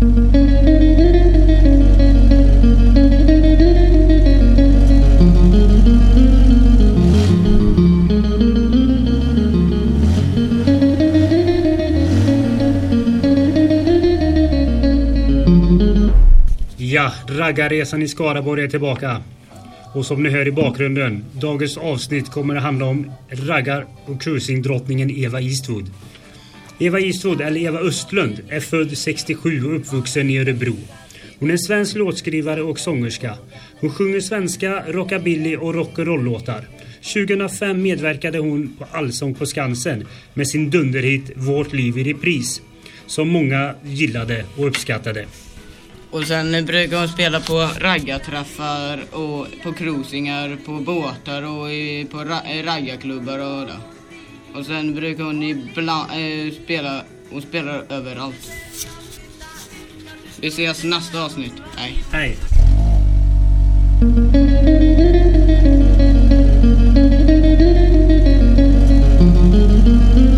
Ja, raggarresan i Skaraborg är tillbaka. Och som ni hör i bakgrunden, dagens avsnitt kommer att handla om raggar och cruisingdrottningen Eva Eastwood. Eva Isod, eller Eva Östlund, är född 67 och uppvuxen i Örebro. Hon är svensk låtskrivare och sångerska. Hon sjunger svenska, rockabilly och rock'n'roll-låtar. 2005 medverkade hon på Allsång på Skansen med sin dunderhit Vårt liv i repris. Som många gillade och uppskattade. Och sen brukar hon spela på raggarträffar och på cruisingar, på båtar och på raggarklubbar och det. Och sen brukar hon ibland eh, spela, hon spelar överallt. Vi ses nästa avsnitt. Hej. Hej. Thank you.